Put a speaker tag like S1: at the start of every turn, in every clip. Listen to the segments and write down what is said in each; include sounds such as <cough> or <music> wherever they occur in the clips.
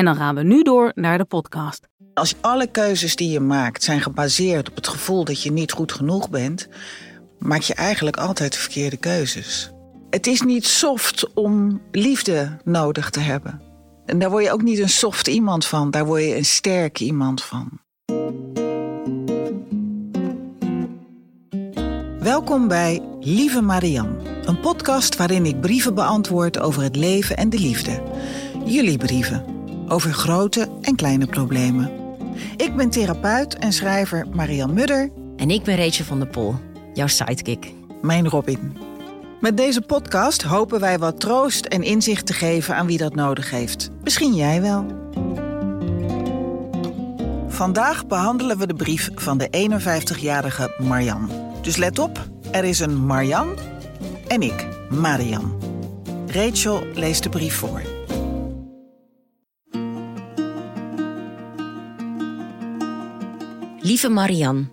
S1: En dan gaan we nu door naar de podcast.
S2: Als alle keuzes die je maakt zijn gebaseerd op het gevoel dat je niet goed genoeg bent, maak je eigenlijk altijd de verkeerde keuzes. Het is niet soft om liefde nodig te hebben. En daar word je ook niet een soft iemand van, daar word je een sterk iemand van. Welkom bij Lieve Marianne, een podcast waarin ik brieven beantwoord over het leven en de liefde. Jullie brieven, over grote en kleine problemen. Ik ben therapeut en schrijver Marianne Mudder.
S3: En ik ben Rachel van der Pol, jouw sidekick.
S2: Mijn Robin. Met deze podcast hopen wij wat troost en inzicht te geven aan wie dat nodig heeft. Misschien jij wel. Vandaag behandelen we de brief van de 51-jarige Marian. Dus let op, er is een Marian en ik, Marian. Rachel leest de brief voor.
S3: Lieve Marianne,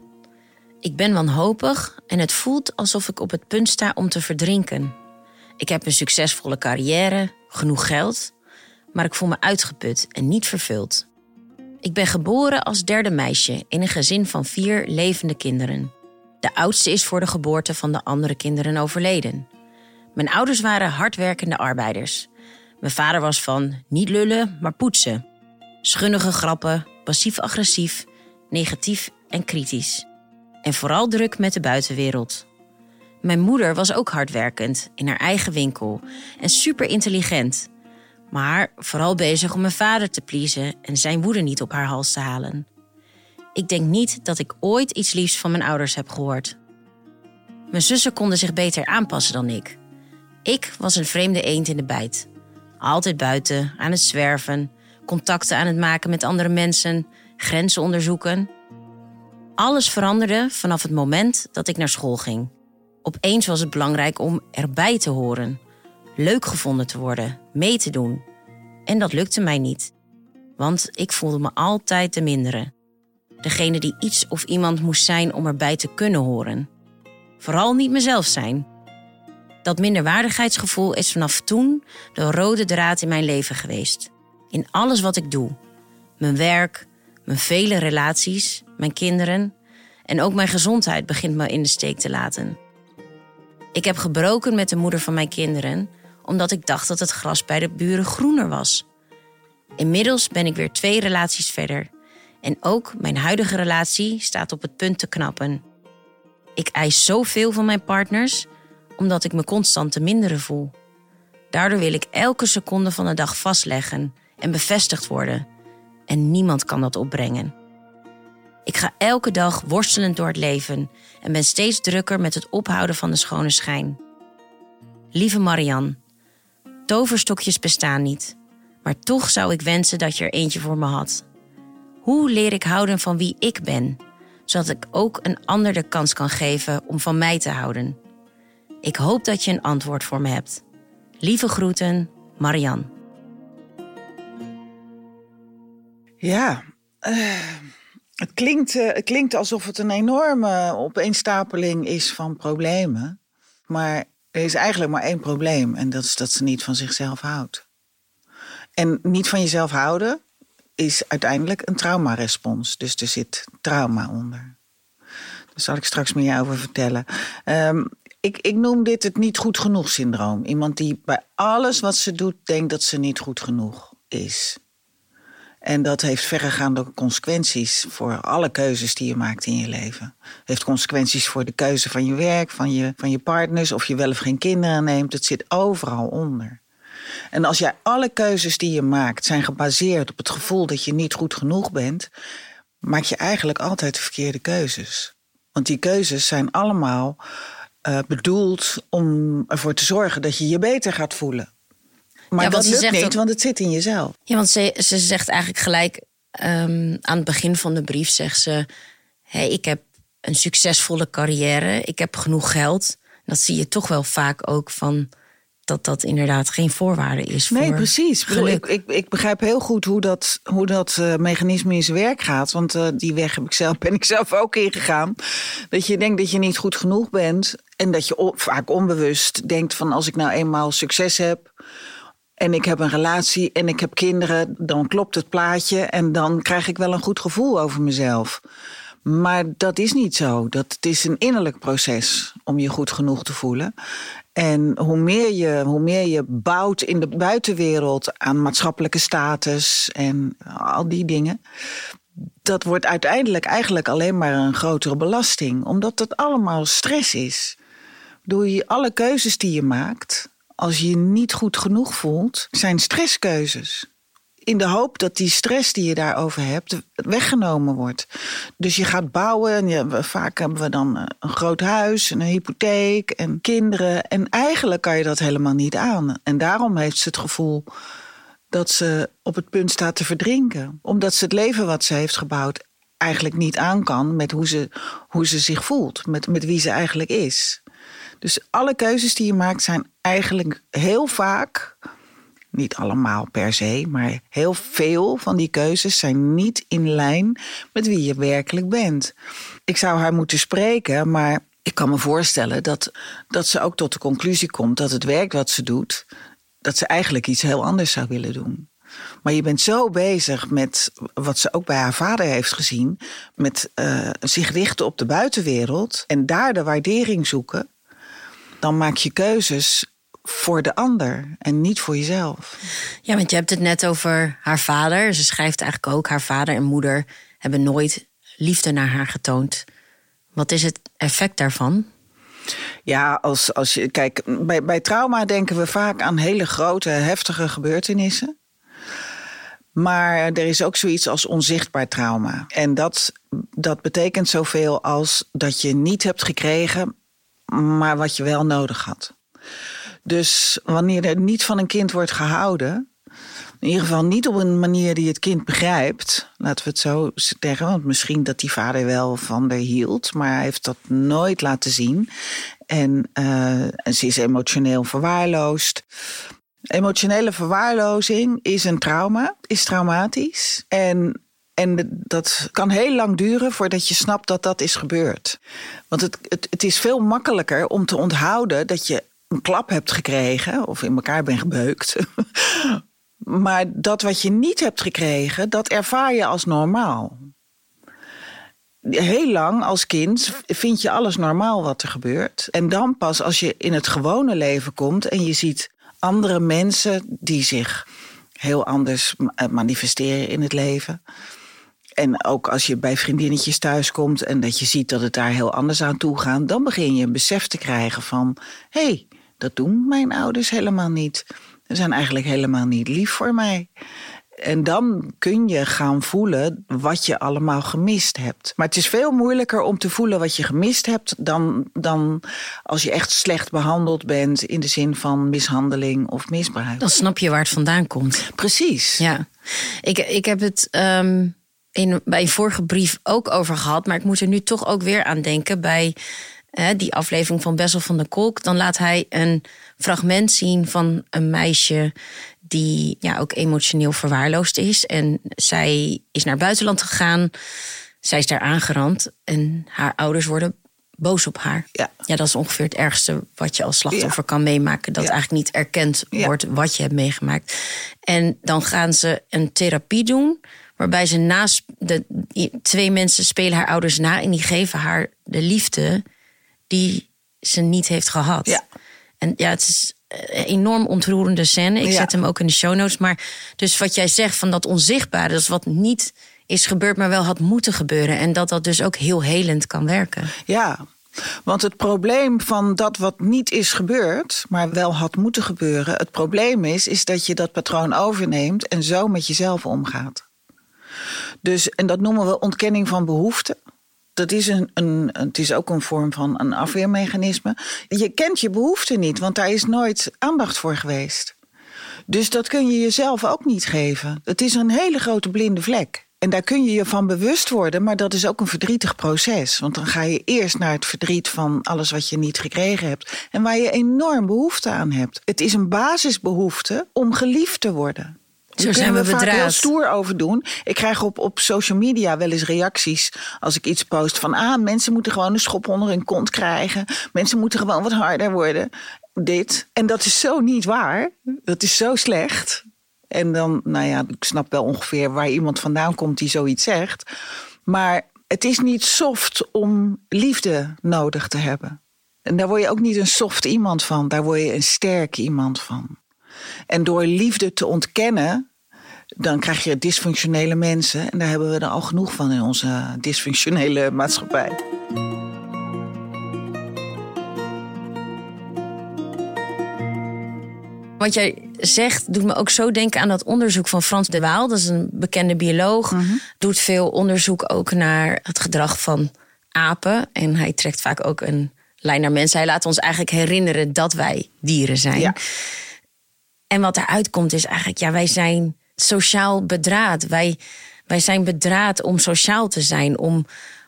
S3: ik ben wanhopig en het voelt alsof ik op het punt sta om te verdrinken. Ik heb een succesvolle carrière, genoeg geld, maar ik voel me uitgeput en niet vervuld. Ik ben geboren als derde meisje in een gezin van vier levende kinderen. De oudste is voor de geboorte van de andere kinderen overleden. Mijn ouders waren hardwerkende arbeiders. Mijn vader was van niet lullen, maar poetsen. Schunnige grappen, passief-agressief, negatief en kritisch. En vooral druk met de buitenwereld. Mijn moeder was ook hardwerkend in haar eigen winkel en super intelligent. Maar vooral bezig om mijn vader te pleasen en zijn woede niet op haar hals te halen. Ik denk niet dat ik ooit iets liefs van mijn ouders heb gehoord. Mijn zussen konden zich beter aanpassen dan ik. Ik was een vreemde eend in de bijt. Altijd buiten, aan het zwerven, contacten aan het maken met andere mensen, grenzen onderzoeken. Alles veranderde vanaf het moment dat ik naar school ging. Opeens was het belangrijk om erbij te horen, leuk gevonden te worden, mee te doen. En dat lukte mij niet, want ik voelde me altijd de mindere. Degene die iets of iemand moest zijn om erbij te kunnen horen. Vooral niet mezelf zijn. Dat minderwaardigheidsgevoel is vanaf toen de rode draad in mijn leven geweest. In alles wat ik doe. Mijn werk, mijn vele relaties, mijn kinderen en ook mijn gezondheid begint me in de steek te laten. Ik heb gebroken met de moeder van mijn kinderen omdat ik dacht dat het gras bij de buren groener was. Inmiddels ben ik weer twee relaties verder en ook mijn huidige relatie staat op het punt te knappen. Ik eis zoveel van mijn partners omdat ik me constant te minderen voel. Daardoor wil ik elke seconde van de dag vastleggen en bevestigd worden. En niemand kan dat opbrengen. Ik ga elke dag worstelend door het leven en ben steeds drukker met het ophouden van de schone schijn. Lieve Marianne, toverstokjes bestaan niet, maar toch zou ik wensen dat je er eentje voor me had. Hoe leer ik houden van wie ik ben, zodat ik ook een ander de kans kan geven om van mij te houden? Ik hoop dat je een antwoord voor me hebt. Lieve groeten, Marianne.
S2: Ja, uh, het, klinkt, uh, het klinkt alsof het een enorme opeenstapeling is van problemen. Maar er is eigenlijk maar één probleem en dat is dat ze niet van zichzelf houdt. En niet van jezelf houden is uiteindelijk een traumarespons. Dus er zit trauma onder. Daar zal ik straks meer over vertellen. Um, ik, ik noem dit het niet goed genoeg syndroom. Iemand die bij alles wat ze doet denkt dat ze niet goed genoeg is. En dat heeft verregaande consequenties voor alle keuzes die je maakt in je leven. Het heeft consequenties voor de keuze van je werk, van je, van je partners, of je wel of geen kinderen neemt. Het zit overal onder. En als jij alle keuzes die je maakt zijn gebaseerd op het gevoel dat je niet goed genoeg bent, maak je eigenlijk altijd de verkeerde keuzes. Want die keuzes zijn allemaal uh, bedoeld om ervoor te zorgen dat je je beter gaat voelen. Maar ja, dat lukt niet, want het zit in jezelf.
S3: Ja, want ze, ze zegt eigenlijk gelijk um, aan het begin van de brief, zegt ze... Hey, ik heb een succesvolle carrière, ik heb genoeg geld. Dat zie je toch wel vaak ook van dat dat inderdaad geen voorwaarde is.
S2: Nee,
S3: voor
S2: precies. Ik,
S3: geluk.
S2: ik, ik, ik begrijp heel goed hoe dat, hoe dat eh, mechanisme in zijn werk gaat. Want eh, die weg heb ik zelf, <laughs> ben ik zelf ook ingegaan. Dat je denkt dat je niet goed genoeg bent. En dat je vaak onbewust denkt van als ik nou eenmaal succes heb. En ik heb een relatie en ik heb kinderen. Dan klopt het plaatje en dan krijg ik wel een goed gevoel over mezelf. Maar dat is niet zo. Dat, het is een innerlijk proces om je goed genoeg te voelen. En hoe meer, je, hoe meer je bouwt in de buitenwereld aan maatschappelijke status en al die dingen. Dat wordt uiteindelijk eigenlijk alleen maar een grotere belasting. Omdat het allemaal stress is. Door je, alle keuzes die je maakt, als je je niet goed genoeg voelt, zijn stresskeuzes in de hoop dat die stress die je daarover hebt weggenomen wordt. Dus je gaat bouwen. En je, vaak hebben we dan eh, een groot huis, en een hypotheek en kinderen. En eigenlijk kan je dat helemaal niet aan. En daarom heeft ze het gevoel dat ze op het punt staat te verdrinken. Omdat ze het leven wat ze heeft gebouwd eigenlijk niet aan kan met hoe ze, hoe ze zich voelt. Met, met wie ze eigenlijk is. Dus alle keuzes die je maakt zijn eigenlijk heel vaak niet allemaal per se, maar heel veel van die keuzes zijn niet in lijn met wie je werkelijk bent. Ik zou haar moeten spreken, maar ik kan me voorstellen dat, dat ze ook tot de conclusie komt dat het werk wat ze doet, dat ze eigenlijk iets heel anders zou willen doen. Maar je bent zo bezig met wat ze ook bij haar vader heeft gezien, met uh, zich richten op de buitenwereld en daar de waardering zoeken, dan maak je keuzes voor de ander en niet voor jezelf.
S3: Ja, want je hebt het net over haar vader. Ze schrijft eigenlijk ook: haar vader en moeder hebben nooit liefde naar haar getoond. Wat is het effect daarvan?
S2: Ja, als, als je, kijk, bij, bij trauma denken we vaak aan hele grote, heftige gebeurtenissen. Maar er is ook zoiets als onzichtbaar trauma. En dat, dat betekent zoveel als dat je niet hebt gekregen, maar wat je wel nodig had. Dus wanneer er niet van een kind wordt gehouden, in ieder geval niet op een manier die het kind begrijpt, laten we het zo zeggen, want misschien dat die vader wel van haar hield, maar hij heeft dat nooit laten zien. En, en ze is emotioneel verwaarloosd. Emotionele verwaarlozing is een trauma, is traumatisch. En en dat kan heel lang duren voordat je snapt dat dat is gebeurd. Want het, het, het is veel makkelijker om te onthouden dat je een klap hebt gekregen of in elkaar bent gebeukt. <laughs> maar dat wat je niet hebt gekregen, dat ervaar je als normaal. Heel lang als kind vind je alles normaal wat er gebeurt. En dan pas als je in het gewone leven komt en je ziet andere mensen die zich heel anders manifesteren in het leven. En ook als je bij vriendinnetjes thuiskomt en dat je ziet dat het daar heel anders aan toe gaat, dan begin je een besef te krijgen van: hé, hey, dat doen mijn ouders helemaal niet. Ze zijn eigenlijk helemaal niet lief voor mij. En dan kun je gaan voelen wat je allemaal gemist hebt. Maar het is veel moeilijker om te voelen wat je gemist hebt dan, dan als je echt slecht behandeld bent in de zin van mishandeling of misbruik.
S3: Dan snap je waar het vandaan komt.
S2: Precies.
S3: Ja, ik, ik heb het um, in, bij een vorige brief ook over gehad, maar ik moet er nu toch ook weer aan denken bij hè, die aflevering van Bessel van der Kolk. Dan laat hij een fragment zien van een meisje die ja, ook emotioneel verwaarloosd is. En zij is naar buitenland gegaan. Zij is daar aangerand. En haar ouders worden boos op haar.
S2: Ja.
S3: ja, dat is ongeveer het ergste wat je als slachtoffer ja. kan meemaken. Dat
S2: Ja.
S3: eigenlijk niet erkend
S2: Ja.
S3: wordt wat je hebt meegemaakt. En dan gaan ze een therapie doen. Waarbij ze naast de twee mensen spelen haar ouders na. En die geven haar de liefde die ze niet heeft gehad.
S2: Ja.
S3: En ja, het is een enorm ontroerende scène. Ik
S2: Ja.
S3: zet hem ook in de show notes. Maar dus wat jij zegt van dat onzichtbare, dat is wat niet is gebeurd, maar wel had moeten gebeuren. En dat dat dus ook heel helend kan werken.
S2: Ja, want het probleem van dat wat niet is gebeurd, maar wel had moeten gebeuren, het probleem is, is dat je dat patroon overneemt en zo met jezelf omgaat. Dus, en dat noemen we ontkenning van behoeften. Dat is, een, een, het is ook een vorm van een afweermechanisme. Je kent je behoeften niet, want daar is nooit aandacht voor geweest. Dus dat kun je jezelf ook niet geven. Het is een hele grote blinde vlek. En daar kun je je van bewust worden, maar dat is ook een verdrietig proces. Want dan ga je eerst naar het verdriet van alles wat je niet gekregen hebt en waar je enorm behoefte aan hebt. Het is een basisbehoefte om geliefd te worden.
S3: Zo zijn we
S2: vaak heel stoer over doen. Ik krijg op, op social media wel eens reacties als ik iets post van ah, mensen moeten gewoon een schop onder hun kont krijgen. Mensen moeten gewoon wat harder worden. Dit. En dat is zo niet waar. Dat is zo slecht. En dan, nou ja, ik snap wel ongeveer waar iemand vandaan komt die zoiets zegt. Maar het is niet soft om liefde nodig te hebben. En daar word je ook niet een soft iemand van. Daar word je een sterk iemand van. En door liefde te ontkennen, dan krijg je dysfunctionele mensen. En daar hebben we er al genoeg van in onze dysfunctionele maatschappij.
S3: Wat jij zegt doet me ook zo denken aan dat onderzoek van Frans de Waal. Dat is een bekende bioloog. Doet veel onderzoek ook naar het gedrag van apen. En hij trekt vaak ook een lijn naar mensen. Hij laat ons eigenlijk herinneren dat wij dieren zijn.
S2: Ja.
S3: En wat eruit komt is eigenlijk, ja, wij zijn sociaal bedraad. Wij, wij zijn bedraad om sociaal te zijn, om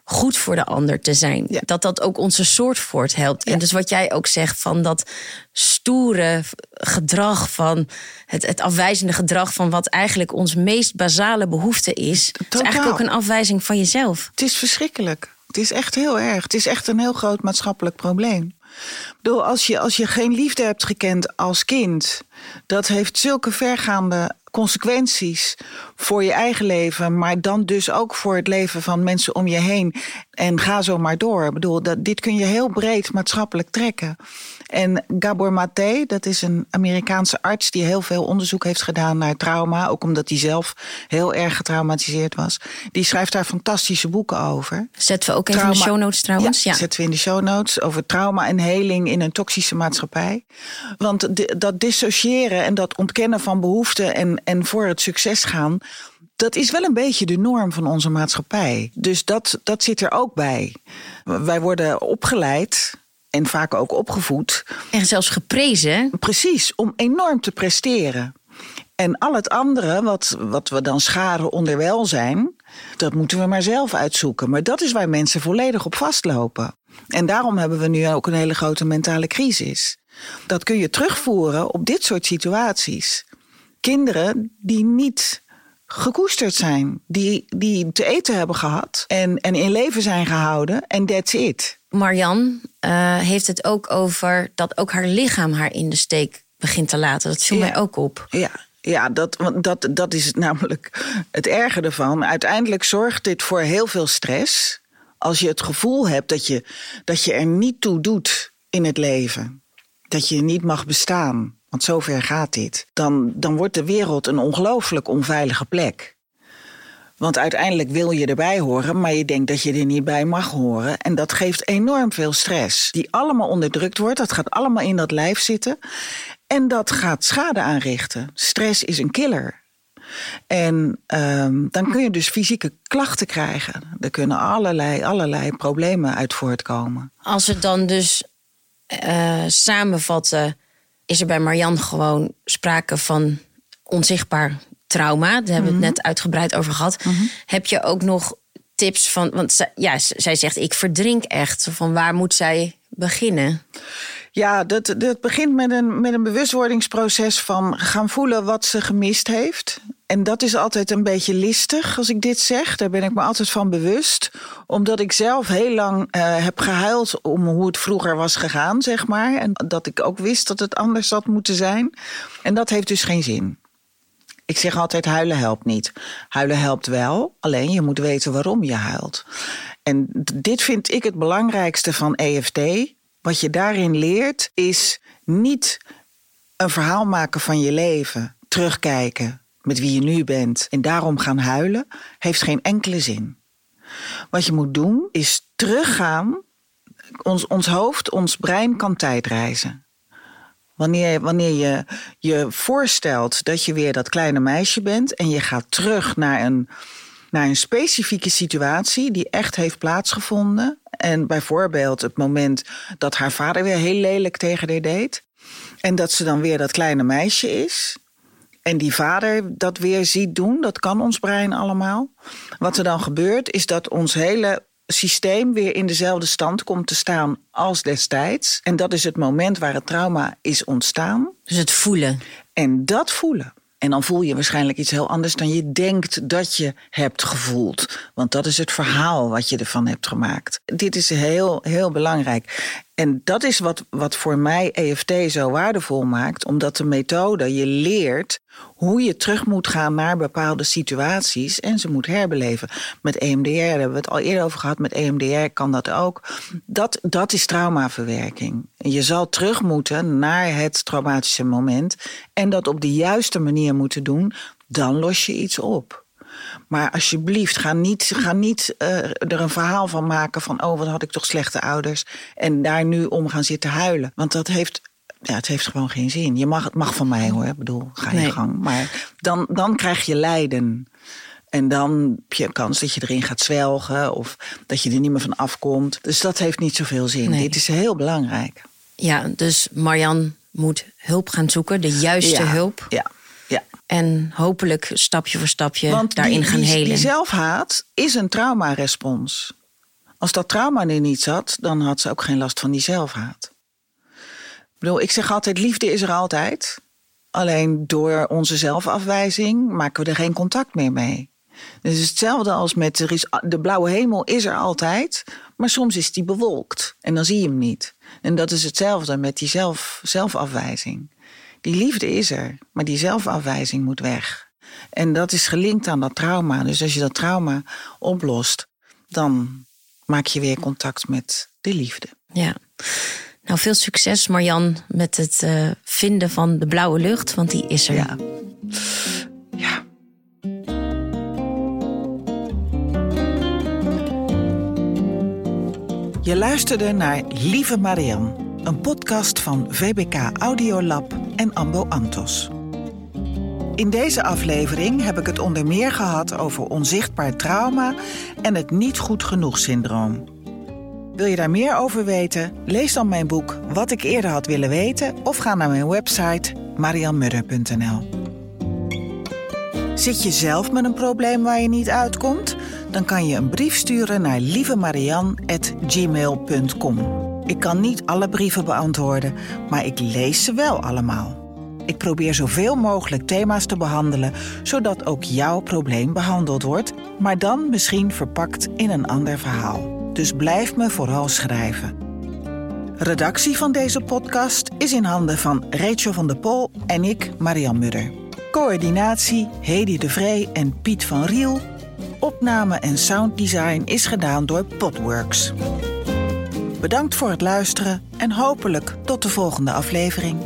S3: goed voor de ander te zijn.
S2: Ja.
S3: Dat dat ook onze soort voorthelpt. En dus wat jij ook zegt van dat stoere gedrag van het, het afwijzende gedrag van wat eigenlijk ons meest basale behoefte is. is eigenlijk ook een afwijzing van jezelf.
S2: Het is verschrikkelijk. Het is echt heel erg. Het is echt een heel groot maatschappelijk probleem. Ik bedoel, als je, als je geen liefde hebt gekend als kind, dat heeft zulke vergaande consequenties voor je eigen leven, maar dan dus ook voor het leven van mensen om je heen. En ga zo maar door. Ik bedoel, dat, dit kun je heel breed maatschappelijk trekken. En Gabor Maté, dat is een Amerikaanse arts die heel veel onderzoek heeft gedaan naar trauma, ook omdat hij zelf heel erg getraumatiseerd was. Die schrijft daar fantastische boeken over.
S3: Zetten we ook even in de show notes trouwens.
S2: Ja, zetten we in de show notes over trauma en heling in een toxische maatschappij. Want dat dissociëren en dat ontkennen van behoeften en, en voor het succes gaan, dat is wel een beetje de norm van onze maatschappij. Dus dat, dat zit er ook bij. Wij worden opgeleid en vaak ook opgevoed
S3: En zelfs geprezen.
S2: Precies, om enorm te presteren. En al het andere, wat, wat we dan scharen onder welzijn, dat moeten we maar zelf uitzoeken. Maar dat is waar mensen volledig op vastlopen. En daarom hebben we nu ook een hele grote mentale crisis. Dat kun je terugvoeren op dit soort situaties. Kinderen die niet gekoesterd zijn, die, die te eten hebben gehad en, en in leven zijn gehouden en that's it.
S3: Marian eh, heeft het ook over dat ook haar lichaam haar in de steek begint te laten. Dat viel
S2: Ja.
S3: mij ook op.
S2: Ja, ja dat, want dat, dat is namelijk het erge ervan. Uiteindelijk zorgt dit voor heel veel stress. Als je het gevoel hebt dat je, dat je er niet toe doet in het leven. Dat je niet mag bestaan. Want zover gaat dit. Dan, dan wordt de wereld een ongelooflijk onveilige plek. Want uiteindelijk wil je erbij horen, maar je denkt dat je er niet bij mag horen. En dat geeft enorm veel stress, die allemaal onderdrukt wordt. Dat gaat allemaal in dat lijf zitten. En dat gaat schade aanrichten. Stress is een killer. En ehm, dan kun je dus fysieke klachten krijgen. Er kunnen allerlei, allerlei problemen uit voortkomen.
S3: Als we het dan dus eh, samenvatten, is er bij Marian gewoon sprake van onzichtbaar trauma. Daar hebben we het net uitgebreid over gehad. Heb je ook nog tips van, want zij, ja, zij zegt ik verdrink echt. Van waar moet zij beginnen?
S2: Ja, dat, dat begint met een, met een bewustwordingsproces van gaan voelen wat ze gemist heeft. En dat is altijd een beetje listig als ik dit zeg. Daar ben ik me altijd van bewust. Omdat ik zelf heel lang eh, heb gehuild om hoe het vroeger was gegaan, zeg maar. En dat ik ook wist dat het anders had moeten zijn. En dat heeft dus geen zin. Ik zeg altijd huilen helpt niet. Huilen helpt wel, alleen je moet weten waarom je huilt. En dit vind ik het belangrijkste van EFT. Wat je daarin leert is niet een verhaal maken van je leven, terugkijken met wie je nu bent en daarom gaan huilen, heeft geen enkele zin. Wat je moet doen is teruggaan. Ons, ons hoofd, ons brein kan tijdreizen. Wanneer, wanneer je je voorstelt dat je weer dat kleine meisje bent en je gaat terug naar een, naar een specifieke situatie die echt heeft plaatsgevonden. En bijvoorbeeld het moment dat haar vader weer heel lelijk tegen haar deed. En dat ze dan weer dat kleine meisje is. en die vader dat weer ziet doen. Dat kan ons brein allemaal. Wat er dan gebeurt, is dat ons hele systeem weer in dezelfde stand komt te staan als destijds. En dat is het moment waar het trauma is ontstaan.
S3: Dus het voelen.
S2: En dat voelen. En dan voel je waarschijnlijk iets heel anders dan je denkt dat je hebt gevoeld. Want dat is het verhaal wat je ervan hebt gemaakt. Dit is heel, heel belangrijk. En dat is wat, wat voor mij EFT zo waardevol maakt, omdat de methode je leert hoe je terug moet gaan naar bepaalde situaties en ze moet herbeleven. Met EMDR daar hebben we het al eerder over gehad, met EMDR kan dat ook. Dat, dat is traumaverwerking. Je zal terug moeten naar het traumatische moment en dat op de juiste manier moeten doen, dan los je iets op. Maar alsjeblieft, ga niet, ga niet uh, er een verhaal van maken van... oh, wat had ik toch slechte ouders. En daar nu om gaan zitten huilen. Want dat heeft ja, het heeft gewoon geen zin. Je mag, het mag van mij hoor, ik bedoel, ga je gang. Maar dan, dan krijg je lijden. En dan heb je een kans dat je erin gaat zwelgen of dat je er niet meer van afkomt. Dus dat heeft niet zoveel zin. Dit is heel belangrijk.
S3: Ja, dus Marian moet hulp gaan zoeken, de juiste hulp.
S2: Ja.
S3: En hopelijk stapje voor stapje daarin gaan helen.
S2: Die zelfhaat is een traumarespons. Als dat trauma er niet zat, dan had ze ook geen last van die zelfhaat. Ik bedoel, ik zeg altijd, liefde is er altijd. Alleen door onze zelfafwijzing maken we er geen contact meer mee. Dus het is hetzelfde als met er is, de blauwe hemel is er altijd, maar soms is die bewolkt en dan zie je hem niet. En dat is hetzelfde met die zelf, zelfafwijzing. Die liefde is er, maar die zelfafwijzing moet weg. En dat is gelinkt aan dat trauma. Dus als je dat trauma oplost, dan maak je weer contact met de liefde.
S3: Ja. Nou, veel succes Marjan met het uh, vinden van de blauwe lucht, want die is er.
S2: Ja. ja. Je luisterde naar Lieve Marian, een podcast van VBK Audiolab en Ambo Antos. In deze aflevering heb ik het onder meer gehad over onzichtbaar trauma en het niet goed genoeg syndroom. Wil je daar meer over weten? Lees dan mijn boek Wat ik eerder had willen weten of ga naar mijn website marianmudder.nl. Zit je zelf met een probleem waar je niet uitkomt? Dan kan je een brief sturen naar lievemarian.gmail.com. Ik kan niet alle brieven beantwoorden, maar ik lees ze wel allemaal. Ik probeer zoveel mogelijk thema's te behandelen, zodat ook jouw probleem behandeld wordt, maar dan misschien verpakt in een ander verhaal dus blijf me vooral schrijven. Redactie van deze podcast is in handen van Rachel van der Pol en ik, Marian Mudder. Coördinatie Hedy de Vree en Piet van Riel. Opname en sounddesign is gedaan door Podworks. Bedankt voor het luisteren en hopelijk tot de volgende aflevering.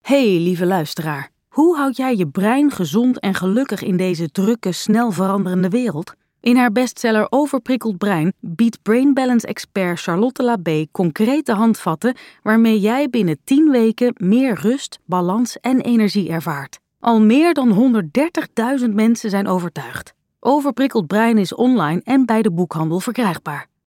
S1: Hey lieve luisteraar. Hoe houd jij je brein gezond en gelukkig in deze drukke, snel veranderende wereld? In haar bestseller Overprikkeld Brein biedt Brain Balance expert Charlotte Labé concrete handvatten waarmee jij binnen 10 weken meer rust, balans en energie ervaart. Al meer dan 130.000 mensen zijn overtuigd. Overprikkeld Brein is online en bij de boekhandel verkrijgbaar.